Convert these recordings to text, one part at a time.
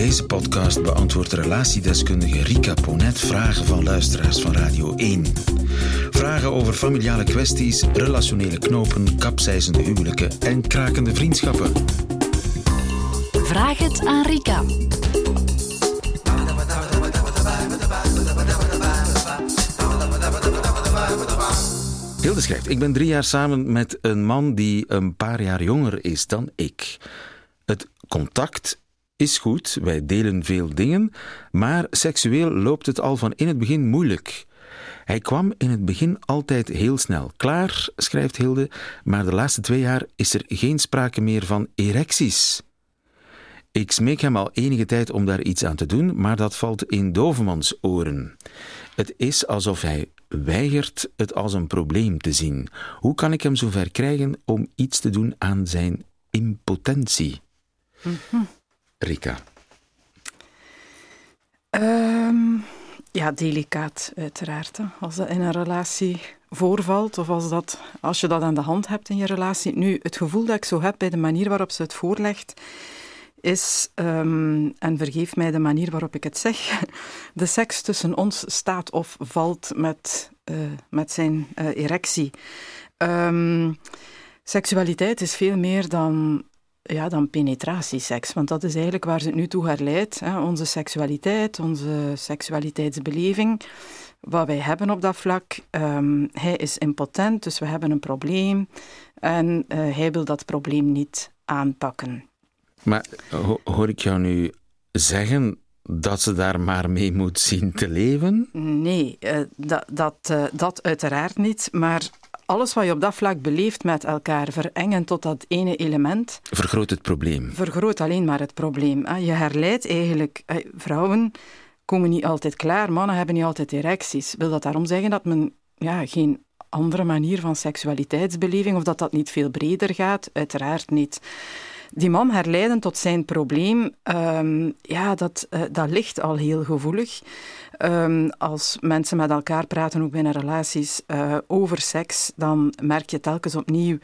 deze podcast beantwoordt relatiedeskundige Rika Ponet vragen van luisteraars van Radio 1. Vragen over familiale kwesties, relationele knopen, kapseizende huwelijken en krakende vriendschappen. Vraag het aan Rika. Hilde schrijft, ik ben drie jaar samen met een man die een paar jaar jonger is dan ik. Het contact is goed, wij delen veel dingen, maar seksueel loopt het al van in het begin moeilijk. Hij kwam in het begin altijd heel snel klaar, schrijft Hilde, maar de laatste twee jaar is er geen sprake meer van erecties. Ik smeek hem al enige tijd om daar iets aan te doen, maar dat valt in Dovemans oren. Het is alsof hij weigert het als een probleem te zien. Hoe kan ik hem zover krijgen om iets te doen aan zijn impotentie? Rika. Ehm, ja, delicaat uiteraard. Als dat in een relatie voorvalt of als, dat, als je dat aan de hand hebt in je relatie. Nu, het gevoel dat ik zo heb bij de manier waarop ze het voorlegt, is, ehm, en vergeef mij de manier waarop ik het zeg, de seks tussen ons staat of valt met, eh, met zijn uh, erectie. Um, seksualiteit is veel meer dan ja, dan penetratieseks. Want dat is eigenlijk waar ze het nu toe herleidt. Hè. Onze seksualiteit, onze seksualiteitsbeleving, wat wij hebben op dat vlak. Um, hij is impotent, dus we hebben een probleem. En uh, hij wil dat probleem niet aanpakken. Maar hoor ik jou nu zeggen dat ze daar maar mee moet zien te leven? Nee, uh, dat, dat, uh, dat uiteraard niet. Maar alles wat je op dat vlak beleeft met elkaar verengen tot dat ene element. Vergroot het probleem. Vergroot alleen maar het probleem. Je herleidt eigenlijk. Vrouwen komen niet altijd klaar, mannen hebben niet altijd erecties. Wil dat daarom zeggen dat men ja, geen andere manier van seksualiteitsbeleving of dat dat niet veel breder gaat? Uiteraard niet die man herleiden tot zijn probleem, um, ja, dat, uh, dat ligt al heel gevoelig. Um, als mensen met elkaar praten, ook binnen relaties, uh, over seks, dan merk je telkens opnieuw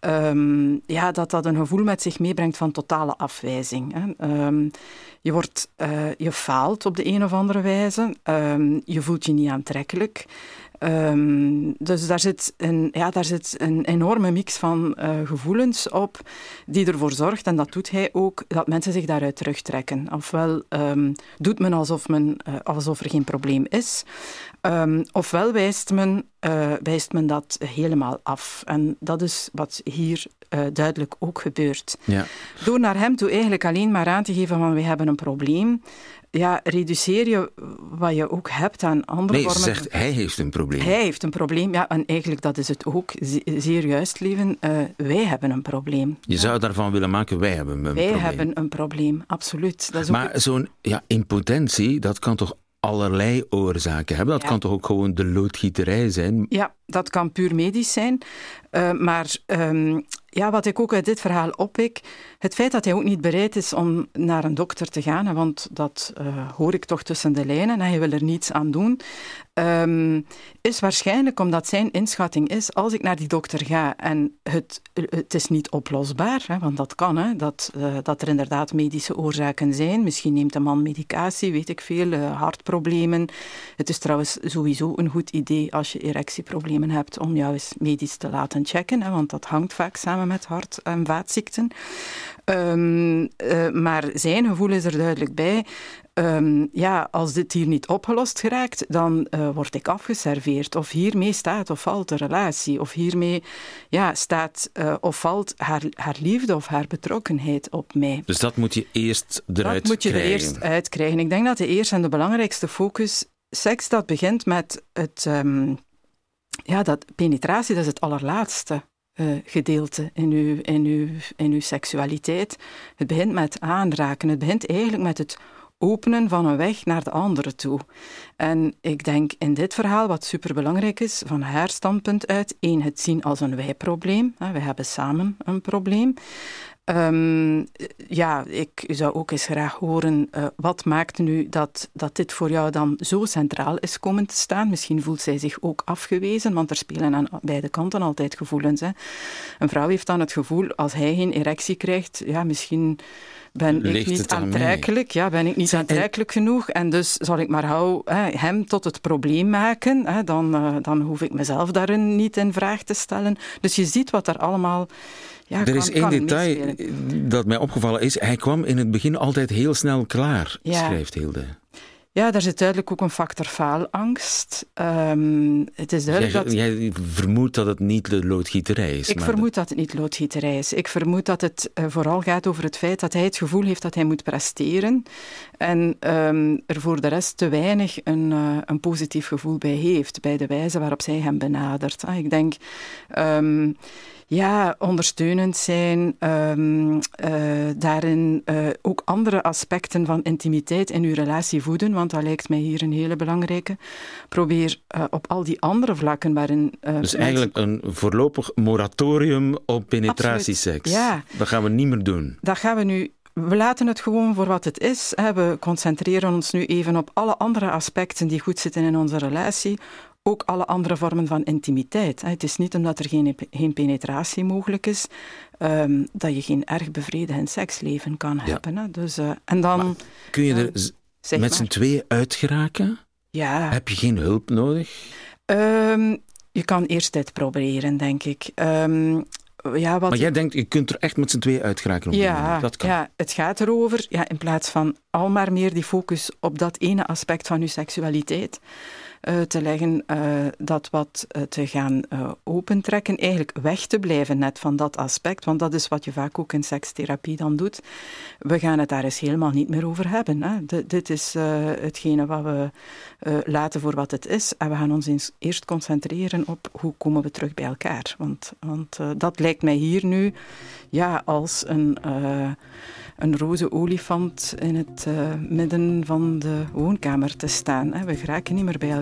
um, ja, dat dat een gevoel met zich meebrengt van totale afwijzing. Hè. je, wordt, uh, je faalt op de een of andere wijze, je voelt je niet aantrekkelijk. Um, dus daar zit, een, ja, daar zit een enorme mix van uh, gevoelens op, die ervoor zorgt, en dat doet hij ook, dat mensen zich daaruit terugtrekken. Ofwel um, doet men alsof, men uh, alsof er geen probleem is, um, ofwel wijst men, uh, wijst men dat helemaal af. En dat is wat hier duidelijk ook gebeurt. Ja. Door naar hem toe eigenlijk alleen maar aan te geven van we hebben een probleem, ja, reduceer je wat je ook hebt aan andere nee, vormen. Nee, zegt hij heeft een probleem. Hij heeft een probleem, ja, en eigenlijk dat is het ook. Zeer juist, lieven. Uh, wij hebben een probleem. Je ja. zou daarvan willen maken, wij hebben een wij probleem. Wij hebben een probleem, absoluut. Dat is maar ook... zo'n ja, impotentie, dat kan toch allerlei oorzaken hebben? Dat Ja. kan toch ook gewoon de loodgieterij zijn? Ja, dat kan puur medisch zijn. Uh, maar um, ja, wat ik ook uit dit verhaal oppik, het feit dat hij ook niet bereid is om naar een dokter te gaan, want dat uh, hoor ik toch tussen de lijnen, hij wil er niets aan doen, um, is waarschijnlijk omdat zijn inschatting is, als ik naar die dokter ga en het, het is niet oplosbaar, hè, want dat kan, hè, dat, uh, dat er inderdaad medische oorzaken zijn, misschien neemt een man medicatie, weet ik veel, hartproblemen. Het is trouwens sowieso een goed idee als je erectieproblemen hebt om jou eens medisch te laten checken, hè, want dat hangt vaak samen met hart- en vaatziekten. Um, uh, maar zijn gevoel is er duidelijk bij. Um, ja, als dit hier niet opgelost geraakt, dan uh, word ik afgeserveerd. Of hiermee staat of valt de relatie. Of hiermee ja, staat uh, of valt haar, haar liefde of haar betrokkenheid op mij. Dus dat moet je eerst eruit Dat moet je krijgen. er eerst uitkrijgen. Ik denk dat de eerste en de belangrijkste focus... Seks, dat begint met het... Um, ja, dat penetratie, dat is het allerlaatste. Uh, gedeelte in uw, in, uw, in uw seksualiteit. Het begint met aanraken. Het begint eigenlijk met het openen van een weg naar de andere toe. En ik denk in dit verhaal, wat superbelangrijk is, van haar standpunt uit, één, het zien als een wij-probleem. We hebben samen een probleem. Ehm, ja, ik zou ook eens graag horen, uh, wat maakt nu dat, dat dit voor jou dan zo centraal is komen te staan? Misschien voelt zij zich ook afgewezen, want er spelen aan beide kanten altijd gevoelens. Hè. Een vrouw heeft dan het gevoel, als hij geen erectie krijgt, ja, misschien ben ik niet aantrekkelijk, ja, ben ik niet aantrekkelijk genoeg en dus zal ik maar hou, hè, hem tot het probleem maken, hè, dan, uh, dan hoef ik mezelf daarin niet in vraag te stellen. Dus je ziet wat er allemaal ja, er is één detail dat mij opgevallen is. Hij kwam in het begin altijd heel snel klaar, schrijft Hilde. Ja, daar zit duidelijk ook een factor faalangst. Um, het is duidelijk jij, dat... Jij vermoedt dat het niet de loodgieterij is. Ik vermoed dat het niet loodgieterij is. Ik vermoed dat het uh, vooral gaat over het feit dat hij het gevoel heeft dat hij moet presteren en um, er voor de rest te weinig een, uh, een positief gevoel bij heeft, bij de wijze waarop zij hem benadert. Ah, ik denk... Um, ja, ondersteunend zijn, um, uh, daarin uh, ook andere aspecten van intimiteit in uw relatie voeden, want dat lijkt mij hier een hele belangrijke. Probeer uh, op al die andere vlakken waarin... dus eigenlijk een voorlopig moratorium op penetratieseks. Ja. Dat gaan we niet meer doen. Dat gaan we nu we laten het gewoon voor wat het is. We concentreren ons nu even op alle andere aspecten die goed zitten in onze relatie ook alle andere vormen van intimiteit. Het is niet omdat er geen, geen penetratie mogelijk is, um, dat je geen erg bevredigend seksleven kan hebben. Hè. Dus, uh, en dan, maar kun je er uh, met z'n tweeën uitgeraken? Ja. Heb je geen hulp nodig? Um, je kan eerst dit proberen, denk ik. Um, ja, wat maar jij denkt, je kunt er echt met z'n tweeën uitgeraken? Ja, dat kan. ja, het gaat erover, ja, in plaats van al maar meer die focus op dat ene aspect van je seksualiteit, te leggen, uh, dat wat uh, te gaan opentrekken, eigenlijk weg te blijven net van dat aspect, want dat is wat je vaak ook in sekstherapie dan doet. We gaan het daar eens helemaal niet meer over hebben. Hè. Dit is hetgene wat we laten voor wat het is en we gaan ons eens eerst concentreren op hoe komen we terug bij elkaar. Want, want dat lijkt mij hier nu ja, als een een roze olifant in het midden van de woonkamer te staan. We geraken niet meer bij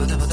Dabba dabba